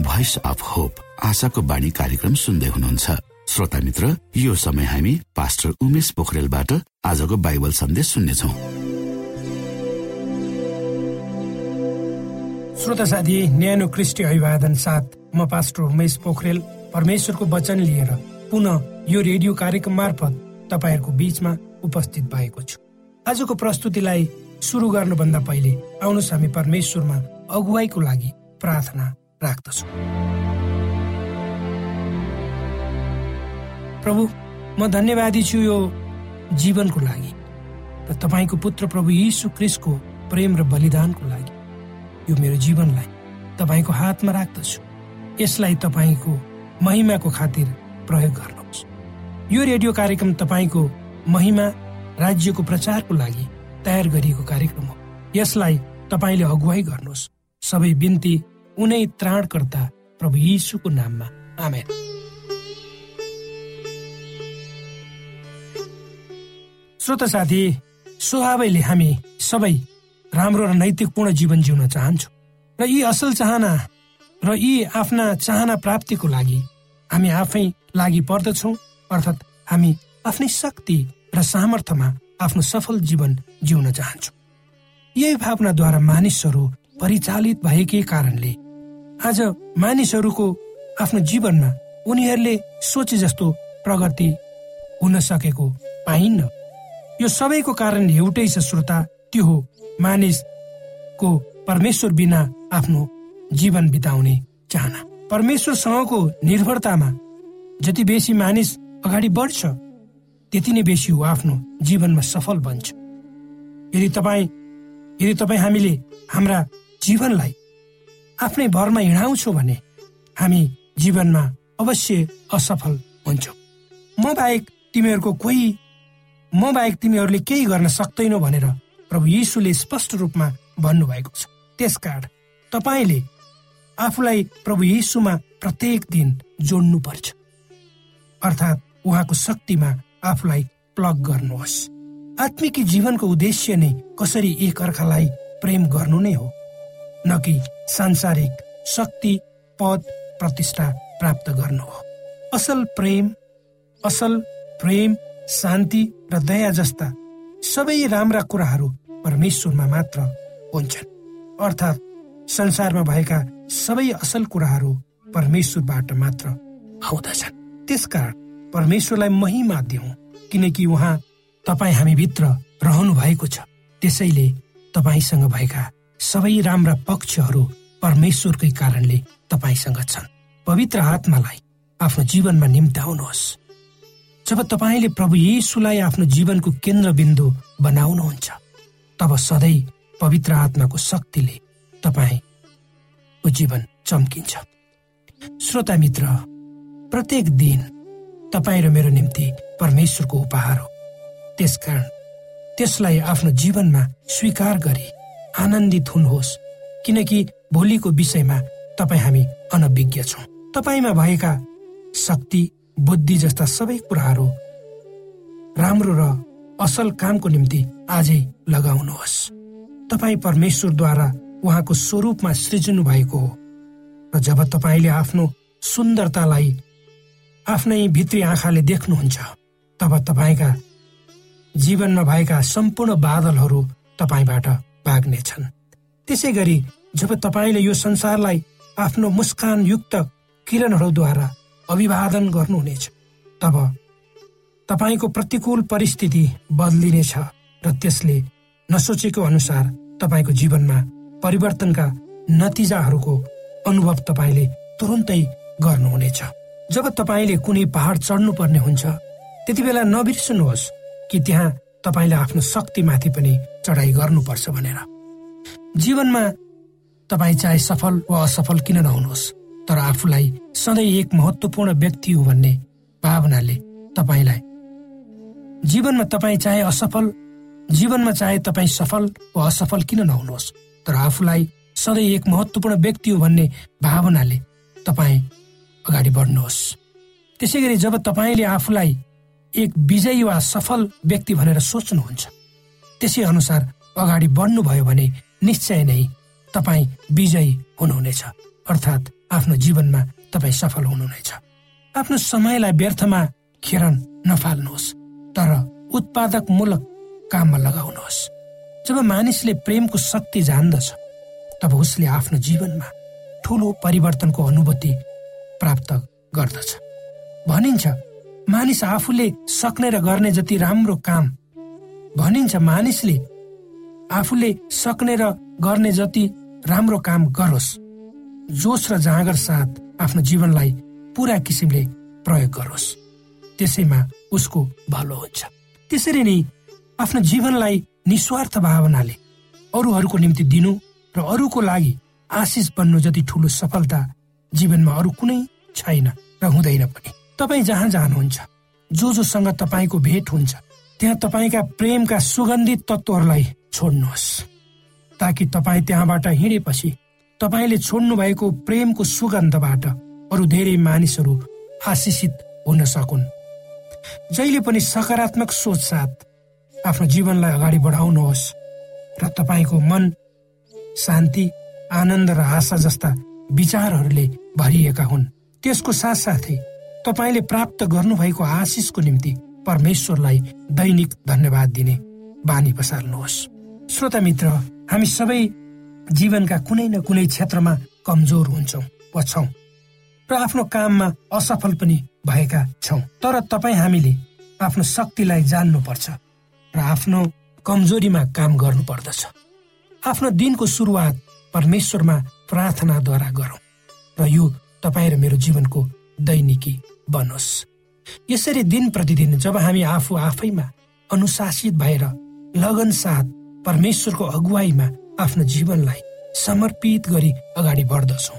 Voice of hope आशाको बाणी कार्यक्रम सुन्दै हुनुहुन्छ। श्रोता मित्र यो समय हामी पास्टर उमेश पोखरेलबाट आजको बाइबल सन्देश सुन्नेछौ। श्रोता साथी न्यानो क्रिस्टी अभिवादन साथ म पास्टर उमेश पोखरेल परमेश्वरको वचन लिएर पुनः यो रेडियो कार्यक्रम मार्फत तपाईँहरूको बीचमा उपस्थित भएको छु। आजको प्रस्तुतिलाई सुरु गर्नुभन्दा पहिले आउनुहोस् हामी परमेश्वरमा अगुवाईको लागि प्रार्थना राख्दछु। प्रभु म धन्यवादी छु यो जीवनको लागि र तपाईँको पुत्र प्रभु यीशु क्रिस्टको प्रेम र बलिदानको लागि। यो मेरो जीवनलाई तपाईँको हातमा राख्दछु। यसलाई तपाईँको महिमाको खातिर प्रयोग गर्नुहोस्। यो रेडियो कार्यक्रम तपाईँको महिमा राज्यको प्रचारको लागि तयार गरिएको कार्यक्रम हो। यसलाई तपाईँले अगुवाई गर्नुहोस्। सबै बिन्ती उनै त्राणकर्ता प्रभु यीशुको नाममा। आमेन। श्रोत साथी स्वभावैले हामी सबै राम्रो र नैतिकपूर्ण जीवन जिउन चाहन्छौँ र यी असल चाहना र यी आफ्ना चाहना प्राप्तिको लागि हामी आफै लागि पर्दछौँ। अर्थात् हामी आफ्नै शक्ति र सामर्थ्यमा आफ्नो सफल जीवन जिउन चाहन्छौँ। यही भावनाद्वारा मानिसहरू परिचालित भएकै कारणले आज मानिसहरूको आफ्नो जीवनमा उनीहरूले सोचे जस्तो प्रगति हुन सकेको पाइन्न। यो सबैको कारण एउटै छ श्रोता त्यो हो मानिसको परमेश्वर बिना आफ्नो जीवन बिताउने चाहना। परमेश्वरसँगको निर्भरतामा जति बेसी मानिस अगाडि बढ्छ त्यति नै बेसी ऊ आफ्नो जीवनमा सफल बन्छ। यदि तपाईँ यदि तपाईँ हामीले हाम्रा जीवनलाई आफ्नै भरमा हिँडाउँछौँ भने हामी जीवनमा अवश्य असफल हुन्छौँ। म बाहेक तिमीहरूको कोही म बाहेक तिमीहरूले केही गर्न सक्दैनौ भनेर प्रभु यीशुले स्पष्ट रूपमा भन्नुभएको छ। त्यसकारण तपाईँले आफूलाई प्रभु यीशुमा प्रत्येक दिन जोड्नु पर्छ अर्थात् उहाँको शक्तिमा आफूलाई प्लग गर्नुहोस्। आत्मिक जीवनको उद्देश्य नै कसरी एक अर्कालाई प्रेम गर्नु नै हो न कि सांसारिक शक्ति पद प्रतिष्ठा प्राप्त गर्नु हो। असल प्रेम असल प्रेम शान्ति र दया जस्ता सबै राम्रा कुराहरू परमेश्वरमा मात्र हुन्छन्। अर्थात् संसारमा भएका सबै असल कुराहरू परमेश्वरबाट मात्र आउँदछन्। त्यसकारण परमेश्वरलाई महिमा दिउँ किनकि उहाँ तपाईँ हामीभित्र रहनु भएको छ। त्यसैले तपाईँसँग भएका सबै राम्रा पक्षहरू परमेश्वरकै कारणले तपाईँसँग छन्। पवित्र आत्मालाई आफ्नो जीवनमा निम्ताउनुहोस् जब तपाईँले प्रभु येसुलाई आफ्नो जीवनको केन्द्रबिन्दु बनाउनुहुन्छ तब सधैँ पवित्र आत्माको शक्तिले तपाईँको जीवन चम्किन्छ। श्रोता मित्र प्रत्येक दिन तपाईँ र मेरो निम्ति परमेश्वरको उपहार हो। त्यसकारण त्यसलाई आफ्नो जीवनमा स्वीकार गरी आनन्दित हुनुहोस् किनकि भोलिको विषयमा तपाईँ हामी अनभिज्ञ छौँ। तपाईँमा भएका शक्ति बुद्धि जस्ता सबै कुराहरू राम्रो र असल कामको निम्ति आजै लगाउनुहोस्। तपाईँ परमेश्वरद्वारा उहाँको स्वरूपमा सृजनु भएको हो। र जब तपाईँले आफ्नो सुन्दरतालाई आफ्नै भित्री आँखाले देख्नुहुन्छ। तब तपाईँका जीवनमा भएका सम्पूर्ण बादलहरू तपाईँबाट भाग्नेछन्। त्यसै गरी जब तपाईँले यो संसारलाई आफ्नो मुस्कान युक्त किरणहरूद्वारा अभिवादन गर्नुहुनेछ तब तपाईँको प्रतिकूल परिस्थिति बदलिनेछ र त्यसले नसोचेको अनुसार तपाईँको जीवनमा परिवर्तनका नतिजाहरूको अनुभव तपाईँले तुरुन्तै गर्नुहुनेछ। जब तपाईँले कुनै पहाड चढ्नु पर्ने हुन्छ त्यति बेला नबिर्सनुहोस् कि त्यहाँ तपाईँले आफ्नो शक्तिमाथि पनि चढाइ गर्नुपर्छ भनेर। जीवनमा तपाईँ चाहे सफल वा असफल किन नहुनुहोस् तर आफूलाई सधैँ एक महत्वपूर्ण व्यक्ति हो भन्ने भावनाले तपाईँलाई। जीवनमा तपाईँ चाहे असफल जीवनमा चाहे तपाईँ सफल वा असफल किन नहुनुहोस् तर आफूलाई सधैँ एक महत्वपूर्ण व्यक्ति हो भन्ने भावनाले तपाईँ अगाडि बढ्नुहोस्। त्यसै गरी जब तपाईँले आफूलाई एक विजयी वा सफल व्यक्ति भनेर सोच्नुहुन्छ त्यसै अनुसार अगाडि बढ्नुभयो भने निश्चय नै तपाईँ विजयी हुनुहुनेछ अर्थात् आफ्नो जीवनमा तपाईँ सफल हुनुहुनेछ। आफ्नो समयलाई व्यर्थमा खेर नफाल्नुहोस् तर उत्पादकमूलक काममा लगाउनुहोस्। जब मानिसले प्रेमको शक्ति जान्दछ तब उसले आफ्नो जीवनमा ठुलो परिवर्तनको अनुभूति प्राप्त गर्दछ। भनिन्छ मानिस आफूले सक्ने र गर्ने जति राम्रो काम भनिन्छ मानिसले आफूले सक्ने र गर्ने जति राम्रो काम गरोस्। जोस र जाँगर साथ आफ्नो जीवनलाई पुरा किसिमले प्रयोग गरोस्। त्यसैमा उसको भलो हुन्छ। त्यसरी नै आफ्नो जीवनलाई निस्वार्थ भावनाले अरूहरूको निम्ति दिनु र अरूको लागि आशिष बन्नु जति ठुलो सफलता जीवनमा अरू कुनै छैन र हुँदैन पनि। तपाईँ जहाँ जानुहुन्छ जो जोसँग तपाईँको भेट हुन्छ त्यहाँ तपाईँका प्रेमका सुगन्धित तत्त्वहरूलाई छोड्नुहोस्। ताकि तपाईँ त्यहाँबाट हिँडेपछि तपाईँले छोड्नु भएको प्रेमको सुगन्धबाट अरू धेरै मानिसहरू आशिषित हुन सकुन्। जहिले पनि सकारात्मक सोच साथ आफ्नो जीवनलाई अगाडि बढाउनुहोस् र तपाईँको मन शान्ति आनन्द र आशा जस्ता विचारहरूले भरिएका हुन्। त्यसको साथसाथै तपाईँले प्राप्त गर्नुभएको आशिषको निम्ति परमेश्वरलाई दैनिक धन्यवाद दिने बानी पसाल्नुहोस् श्रोता मित्र हामी सबै जीवनका कुनै न कुनै क्षेत्रमा कमजोर हुन्छौँ वा छौँ र आफ्नो काममा असफल पनि भएका छौँ। तर तपाईँ हामीले आफ्नो शक्तिलाई जान्नुपर्छ र आफ्नो कमजोरीमा काम गर्नु पर्दछ आफ्नो दिनको सुरुवात परमेश्वरमा प्रार्थनाद्वारा गरौँ र यो तपाईँ र मेरो जीवनको दैनिकी बनोस्। यसरी दिन प्रतिदिन जब हामी आफू आफैमा अनुशासित भएर लगन साथ परमेश्वरको अगुवाईमा आफ्नो जीवनलाई समर्पित गरी अगाडि बढ्दछौँ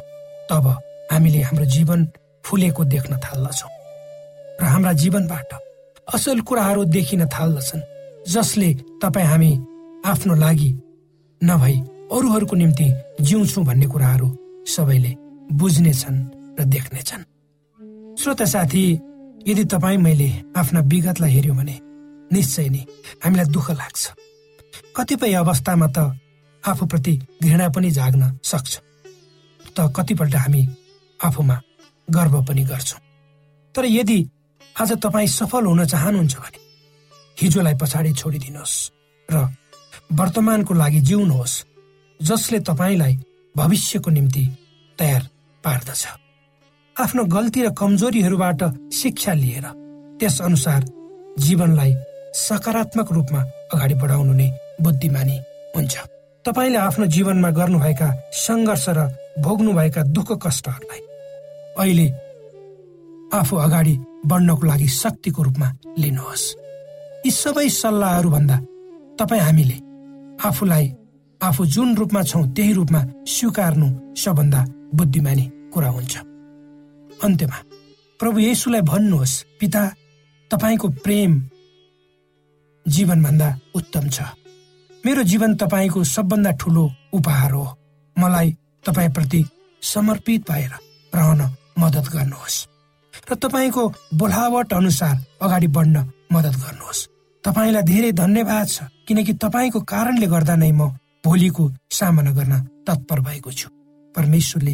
तब हामीले हाम्रो जीवन फुलेको देख्न थाल्दछौँ। र हाम्रा जीवनबाट असल कुराहरू देखिन थाल्दछन् जसले तपाईँ हामी आफ्नो लागि नभई अरूहरूको निम्ति जिउँछौँ भन्ने कुराहरू सबैले बुझ्नेछन् र देख्नेछन्। श्रोता साथी यदि तपाईँ मैले आफ्ना विगतलाई हेऱ्यो भने निश्चय नै हामीलाई दुःख लाग्छ। कतिपय अवस्थामा त आफूप्रति घृणा पनि जाग्न सक्छ। त कतिपल्ट हामी आफूमा गर्व पनि गर्छौँ। तर यदि आज तपाईँ सफल हुन चाहनुहुन्छ भने हिजोलाई पछाडि छोडिदिनुहोस् र वर्तमानको लागि जिउनुहोस् जसले तपाईँलाई भविष्यको निम्ति तयार पार्दछ। आफ्नो गल्ती र कमजोरीहरूबाट शिक्षा लिएर त्यस अनुसार जीवनलाई सकारात्मक रूपमा अगाडि बढाउनु नै बुद्धिमानी हुन्छ। तपाईँले आफ्नो जीवनमा गर्नुभएका सङ्घर्ष र भोग्नुभएका दुःख कष्टहरूलाई अहिले आफू अगाडि बढ्नको लागि शक्तिको रूपमा लिनुहोस्। यी सबै सल्लाहहरू भन्दा तपाईँ हामीले आफूलाई आफू जुन रूपमा छौँ त्यही रूपमा स्वीकार्नु सबभन्दा बुद्धिमानी कुरा हुन्छ। अन्त्यमा प्रभु येसुलाई भन्नुहोस् पिता तपाईँको प्रेम जीवनभन्दा उत्तम छ। मेरो जीवन तपाईँको सबभन्दा ठुलो उपहार हो। मलाई तपाईँप्रति समर्पित भएर रहन मद्दत गर्नुहोस्। र तपाईँको बोलावट अनुसार अगाडि बढ्न मद्दत गर्नुहोस्। तपाईँलाई धेरै धन्यवाद छ किनकि तपाईँको कारणले गर्दा नै म भोलिको सामना गर्न तत्पर भएको छु। परमेश्वरले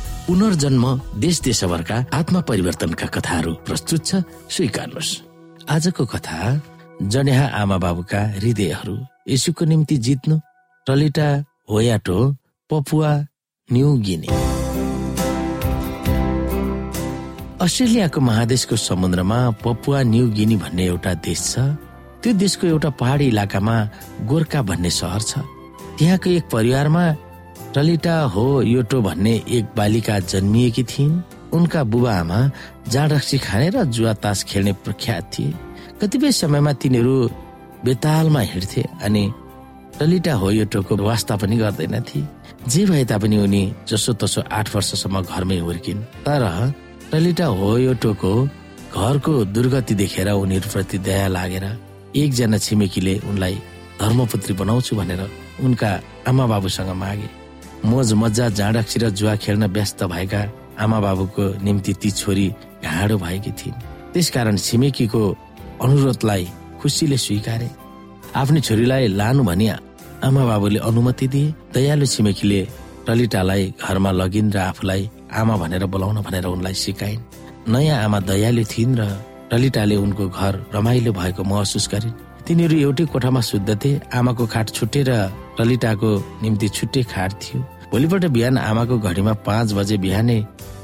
पुनर्जन्म देश देशभरका आत्मा परिवर्तनका कथाहरू प्रस्तुत छ। स्वीकार्नुहोस्। आजको कथा जनेहा आमा बाबुका हृदयहरू यसुको निम्ति जित्नु टलिटा होयाटो पपुवा न्यू गिनी। अस्ट्रेलियाको महादेशको समुद्रमा पपुवा न्यू गिनी भन्ने एउटा देश छ। त्यो देशको एउटा पहाडी इलाकामा गोर्खा भन्ने सहर छ। त्यहाँको एक परिवारमा टलिटा हो योटो भन्ने एक बालिका जन्मिएकी थिइन्। उनका बुबा आमा जाँड रक्सी खाने र जुवा तास खेल्ने प्रख्यात थिए। कतिपय समयमा तिनीहरू बेतालमा हिँड्थे अनि ललिता हो यो टोको वास्ता पनि गर्दैनथे। जे भए तापनि उनी जसो तसो आठ वर्षसम्म घरमै हुर्किन्। तर ललिता हो यो टोको घरको दुर्गति देखेर उनीहरूप्रति दया लागेर एकजना छिमेकीले उनलाई धर्मपुत्री बनाउँछु भनेर उनका आमा बाबुसँग मागे। मोज मजा जाँडाक्सी र जुवा खेल्न व्यस्त भएका आमा बाबुको निम्ति ती छोरी घाँडो भएकी थिइन्। त्यसकारण छिमेकीको अनुरोधलाई खुसीले स्वीकारे। आफ्नो छोरीलाई लानु भनी आमा बाबुले अनुमति दिए। दयालु छिमेकीले ललितालाई घरमा लगिन् र आफूलाई आमा भनेर बोलाउन भनेर उनलाई सिकाइन्। नयाँ आमा दयालु थिइन् र ललिताले उनको घर रमाइलो भएको महसुस गरिन्। तिनीहरू एउटै कोठामा सुत्दथे आमाको खाट छुट्टै र ललिताको निम्ति छुट्टै खाट थियो। भोलिपल्ट बिहान आमाको घडीमा पाँच बजे बिहानै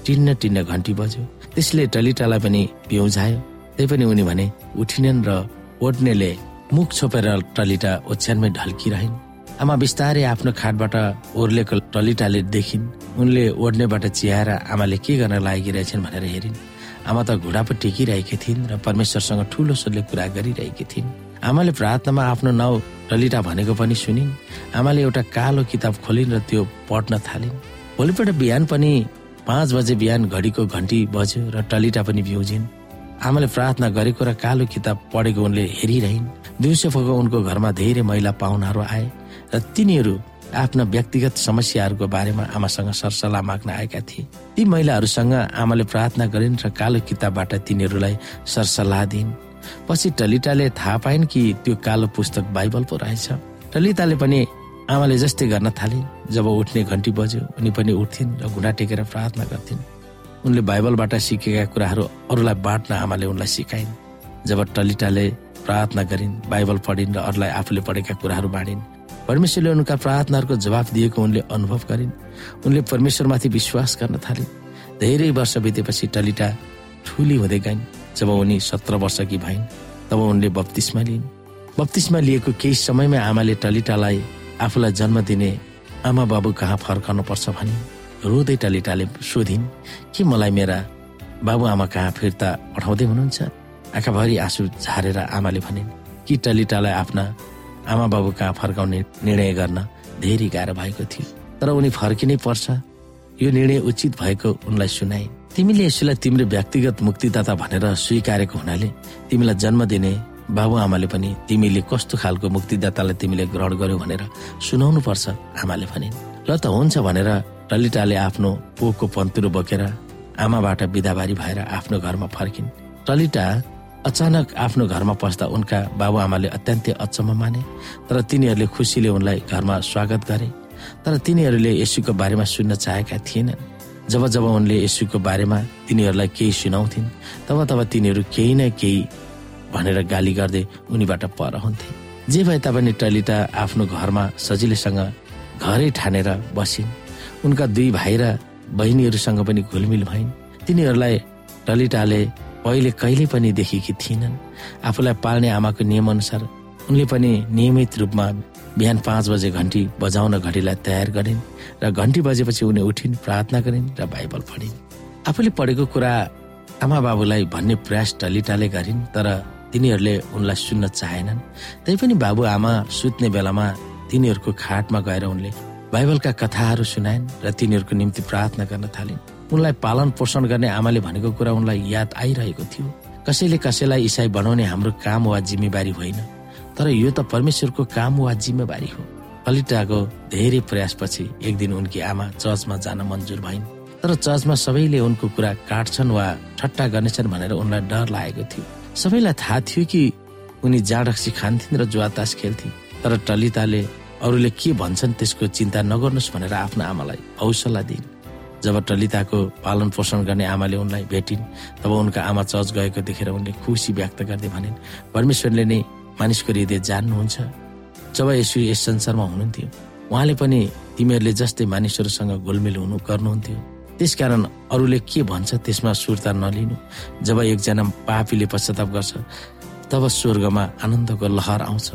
टिन्न टिन्न घन्टी बज्यो। त्यसले टलिटालाई पनि पिउझायो त्यही पनि उनी भने उठिनेन् र ओड्नेले मुख छोपेर टलिटा ओछ्यानमै ढल्किरहन्। आमा बिस्तारै आफ्नो खाटबाट ओर्लेको टलिटाले देखिन्। उनले ओढ्नेबाट चियाएर आमाले के गर्न लागिरहेछन् भनेर हेरिन्। आमा त घुँडा पो टेकिरहेकी थिइन् र परमेश्वरसँग ठुलो स्वरले कुरा गरिरहेकी थिइन्। आमाले प्रार्थनामा आफ्नो नाउँ ललिता भनेको पनि सुनिन्। आमाले एउटा कालो किताब खोलिन् र त्यो पढ्न थालिन्। भोलिपल्ट बिहान पनि पाँच बजे बिहान घडीको घन्टी बज्यो र टलिटा पनि भ्युजिन्। आमाले प्रार्थना गरेको र कालो किताब पढेको उनले हेरिरहन्। दिउँसो फको उनको घरमा धेरै महिला पाहुनाहरू आए र तिनीहरू आफ्ना व्यक्तिगत समस्याहरूको बारेमा आमासँग सरसल्लाह माग्न आएका थिए। ती महिलाहरूसँग आमाले प्रार्थना गरिन् र कालो किताबबाट तिनीहरूलाई सरसल्लाह दिइन् पछि टलिटाले थाहा पाइन् कि त्यो कालो पुस्तक बाइबल पो रहेछ। टलिताले पनि आमाले जस्तै गर्न थाले जब उठ्ने घन्टी बज्यो उनी पनि उठ्थिन् र घुँडा टेकेर प्रार्थना गर्थिन्। उनले बाइबलबाट सिकेका कुराहरू अरूलाई बाँड्न आमाले उनलाई सिकाइन्। जब टलिटाले प्रार्थना गरिन् बाइबल पढिन् र अरूलाई आफूले पढेका कुराहरू बाँडिन् परमेश्वरले उनका प्रार्थनाहरूको जवाफ दिएको उनले अनुभव गरिन्। उनले परमेश्वरमाथि विश्वास गर्न थालिन्। धेरै वर्ष बितेपछि टलिटा ठुली हुँदै गइन्। जब उनी सत्र वर्षकी भइन् तब उनले बत्तिसमा लिइन्। बत्तिसमा लिएको केही समयमा आमाले टलिटालाई आफूलाई जन्म दिने आमा बाबु कहाँ फर्कनु पर्छ भने रोँदै टलिटाले सोधिन् के मलाई मेरा बाबुआमा कहाँ फिर्ता पठाउँदै हुनुहुन्छ? आँखाभरि आँसु झारेर आमाले भनिन् कि टलिटालाई आफ्ना आमा बाबु कहाँ फर्काउने निर्णय गर्न धेरै गाह्रो भएको थियो तर उनी फर्किनै पर्छ। यो निर्णय उचित भएको उनलाई सुनाए तिमीले यसलाई तिम्रो व्यक्तिगत मुक्तिदाता भनेर स्वीकारेको हुनाले तिमीलाई जन्म दिने बाबुआमाले पनि तिमीले कस्तो खालको मुक्तिदातालाई तिमीले ग्रहण गर्यो भनेर सुनाउनु पर्छ आमाले भनिन् ल त हुन्छ भनेर ललिताले आफ्नो पोको पन्तुरो बोकेर आमाबाट बिदाबारी भएर आफ्नो घरमा फर्किन्। ललिता अचानक आफ्नो घरमा पस्दा उनका बाबुआमाले अत्यन्तै अचम्म माने तर तिनीहरूले खुसीले उनलाई घरमा स्वागत गरे। तर तिनीहरूले यसुको बारेमा सुन्न चाहेका थिएनन्। जब जब उनले यसुको बारेमा तिनीहरूलाई केही सुनाउँथिन् तब तब तिनीहरू केही न केही भनेर गाली गर्दै उनीबाट पर हुन्थे। जे भए तापनि टलिटा आफ्नो घरमा सजिलैसँग घरै ठानेर बसिन्। उनका दुई भाइ र बहिनीहरूसँग पनि घुलमिल भइन्। तिनीहरूलाई टलिटाले पहिले कहिले पनि देखेकी थिएनन्। आफूलाई पाल्ने आमाको नियमअनुसार उनले पनि नियमित रूपमा बिहान पाँच बजे घन्टी बजाउन घडीलाई तयार गरिन् र घन्टी बजेपछि उनी उठिन् प्रार्थना गरिन् र बाइबल पढिन्। आफूले पढेको कुरा आमा बाबुलाई भन्ने प्रयास टलिटाले गरिन् तर तिनीहरूले उनलाई सुन्न चाहेनन्। तैपनि बाबुआमा सुत्ने बेलामा तिनीहरूको खाटमा गएर उनले बाइबलका कथाहरू सुनाइन् र तिनीहरूको निम्ति प्रार्थना गर्न थालिन्। उनलाई पालन पोषण गर्ने आमाले भनेको कुरा उनलाई याद आइरहेको थियो। कसैले कसैलाई इसाई बनाउने हाम्रो काम वा जिम्मेवारी होइन। तर यो त परमेश्वरको काम वा जिम्मेवारी हो। कलिटाको धेरै प्रयासपछि एक दिन उनकी आमा चर्चमा जान मन्जुर भइन्। तर चर्चमा सबैले उनको कुरा काट्छन् वा ठट्टा गर्नेछन् भनेर उनलाई डर लागेको थियो। सबैलाई थाहा थियो कि उनी जाँडक्सी खान्थिन् र जुवातास खेल्थिन्। तर टलिताले अरूले के भन्छन् त्यसको चिन्ता नगर्नुहोस् भनेर आफ्नो आमालाई हौसला दिइन्। जब टलिताको पालन पोषण गर्ने आमाले उनलाई भेटिन् तब उनका आमा चर्च गएको देखेर उनले खुसी व्यक्त गर्दै भनिन् परमेश्वरले नै मानिसको हृदय जान्नुहुन्छ। जब यसो यस संसारमा हुनुहुन्थ्यो उहाँले पनि तिमीहरूले जस्तै मानिसहरूसँग गोलमेल हुनु गर्नुहुन्थ्यो। त्यसकारण अरूले के भन्छ त्यसमा सुर्ता नलिनु। जब एकजना पापीले पश्चाताप गर्छ तब स्वर्गमा आनन्दको लहर आउँछ।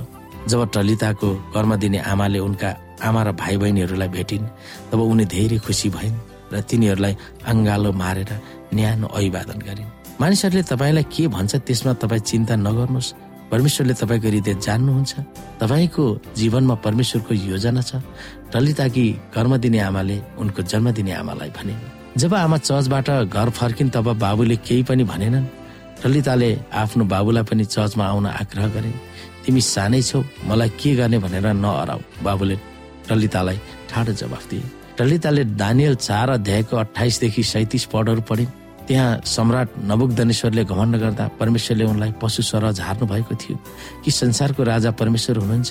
जब टलिताको कर्म दिने आमाले उनका आमा र भाइ बहिनीहरूलाई भेटिन् तब उनी धेरै खुसी भइन् र तिनीहरूलाई अङ्गालो मारेर न्यानो अभिवादन गरिन्। मानिसहरूले तपाईँलाई के भन्छ त्यसमा तपाईँ चिन्ता नगर्नुहोस्। परमेश्वरले तपाईँको हृदय जान्नुहुन्छ। तपाईँको जीवनमा परमेश्वरको योजना छ। ललिताकी कर्म दिने आमाले उनको जन्म दिने आमालाई भने जब आमा चर्चबाट घर फर्किन् तब बाबुले केही पनि भनेनन्। ललिताले आफ्नो बाबुलाई पनि चर्चमा आउन आग्रह गरिन् तिमी सानै छौ मलाई के गर्ने भनेर नअराउ बाबुले ललितालाई ठाडो जवाफ दिए। ललिताले दानियल चार अध्यायको अठाइसदेखि सैतिस पदहरू पढिन्। त्यहाँ सम्राट नबुकदनेश्वरले घमण्ड गर्दा परमेश्वरले उनलाई पशु सरज हार्नु भएको थियो। कि संसारको राजा परमेश्वर हुनुहुन्छ?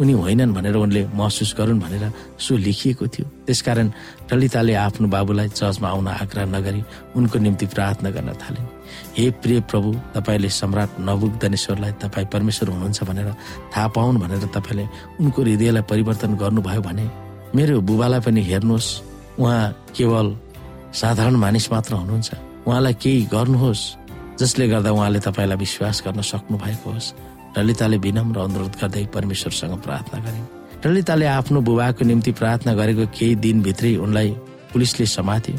उनी होइनन् भनेर उनले महसुस गरून् भनेर सो लेखिएको थियो। त्यसकारण ललिताले आफ्नो बाबुलाई चर्चमा आउन आग्रह नगरी उनको निम्ति प्रार्थना गर्न थालिन् हे प्रिय प्रभु तपाईँले सम्राट नबुकदनेश्वरलाई तपाईँ परमेश्वर हुनुहुन्छ भनेर थाहा पाउन् भनेर तपाईँले उनको हृदयलाई परिवर्तन गर्नुभयो भने मेरो बुबालाई पनि हेर्नुहोस्। उहाँ केवल साधारण मानिस मात्र हुनुहुन्छ। उहाँलाई केही गर्नुहोस् जसले गर्दा उहाँले तपाईँलाई विश्वास गर्न सक्नु भएको होस्। ललिताले विनम्र अनुरोध गर्दै परमेश्वरसँग प्रार्थना गरिन् ललिताले आफ्नो बुबाको निम्ति प्रार्थना गरेको केही दिनभित्रै उनलाई पुलिसले समात्यो।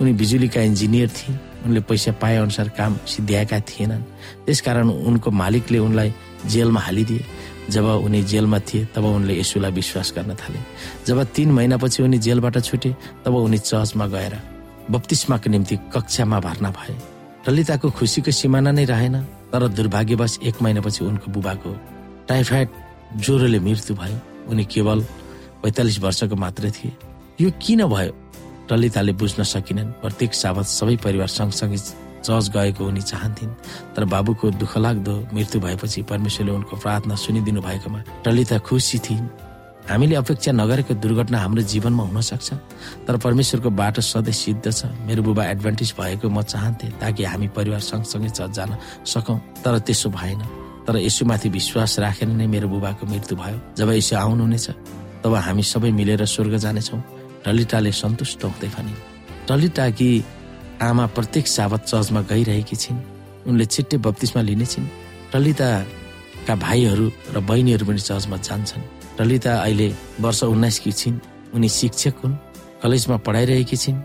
उनी बिजुलीका इन्जिनियर थिए। उनले पैसा पाए अनुसार काम सिद्ध्याएका थिएनन्। त्यसकारण उनको मालिकले उनलाई जेलमा हालिदिए। जब उनी जेलमा थिए तब उनले यसुलाई विश्वास गर्न थाले। जब तीन महिनापछि उनी जेलबाट छुटे तब उनी चर्चमा गएर बत्तिसमाको निम्ति कक्षामा भर्ना भए। ललिताको खुसीको सिमाना नै रहेन तर दुर्भाग्यवश एक महिनापछि उनको बुबाको टाइफाइड ज्वरोले मृत्यु भयो। उनी केवल पैँतालिस वर्षको मात्र थिए। यो किन भयो? ललिताले बुझ्न सकिनन् प्रत्येक साबत सबै परिवार सँगसँगै चर्च गएको उनी चाहन्थिन्। तर बाबुको दुःखलाग्दो मृत्यु भएपछि परमेश्वरले उनको प्रार्थना सुनिदिनु भएकोमा ललिता खुसी थिइन्। हामीले अपेक्षा नगरेको दुर्घटना हाम्रो जीवनमा हुन सक्छ तर परमेश्वरको बाटो सधैँ सिद्ध छ। मेरो बुबा एडभान्टेज भएको म चाहन्थेँ ताकि हामी परिवार सँगसँगै चर्च जान सकौँ तर त्यसो भएन। तर यसुमाथि विश्वास राखेर नै मेरो बुबाको मृत्यु भयो। जब यसो आउनुहुनेछ तब हामी सबै मिलेर स्वर्ग जानेछौँ। ललिताले सन्तुष्ट हुँदै भने ललिताकी आमा प्रत्येक साबत चर्चमा गइरहेकी छिन्? उनले छिट्टै बत्तिसमा लिनेछिन् ललिताका भाइहरू र बहिनीहरू पनि चर्चमा जान्छन्। ललिता अहिले वर्ष उन्नाइसकी छिन्। उनी शिक्षक हुन् कलेजमा पढाइरहेकी छिन्।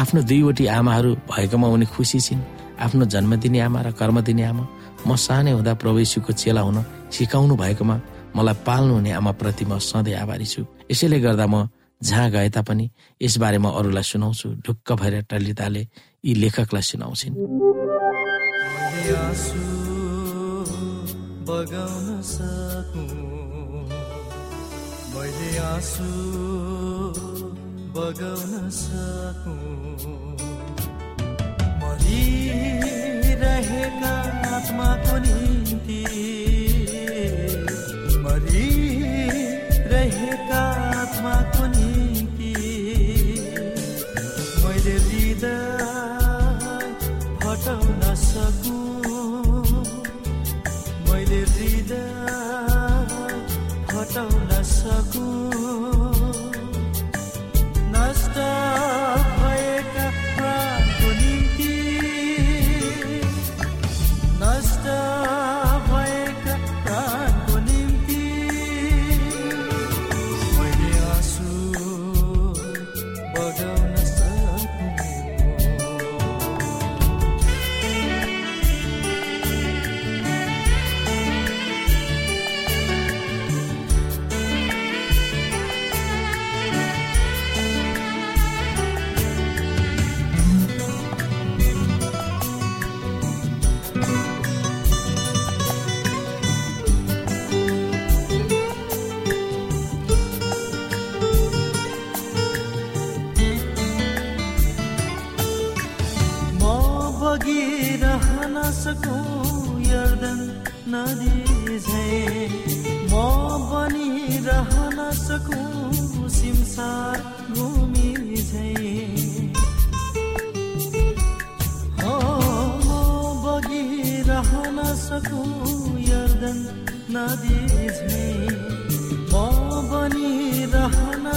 आफ्नो दुईवटी आमाहरू भएकोमा उनी खुसी छिन्। आफ्नो जन्म दिने आमा र कर्म दिने आमा म सानै हुँदा प्रवेशीको चेला हुन सिकाउनु भएकोमा मलाई पाल्नु हुने आमाप्रति म सधैँ आभारी छु। यसैले गर्दा म जहाँ गए तापनि यसबारे म अरूलाई सुनाउँछु। ढुक्क भएर टलिताले यी लेखकलाई सुनाउँछिन्। बगाउन मैले आँसु बगाउन मरिरहेका आत्माको निम्ति मरिरहेका आत्माको निम्ति मैले हृदय हटाउन सकु?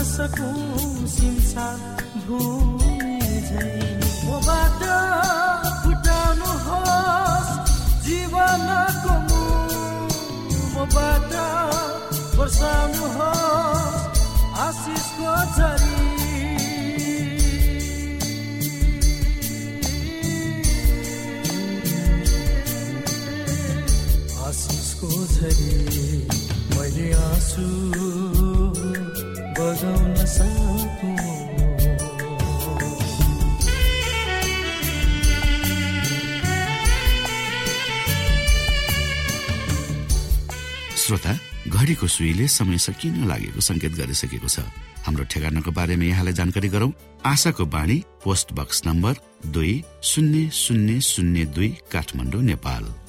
सकौँ सिमसार भूमि झै मबाट फुटाउनुहोस् जीवनको मबाट वर्षाउनुहोस् आशिषको झरी। श्रोता घडीको सुईले समय सकिन लागेको संकेत गरिसकेको छ? हाम्रो ठेगानाको बारेमा यहाँलाई जानकारी गरौं। आशाको बाणी पोस्ट बक्स नम्बर दुई शून्य शून्य शून्य दुई काठमाडौँ नेपाल।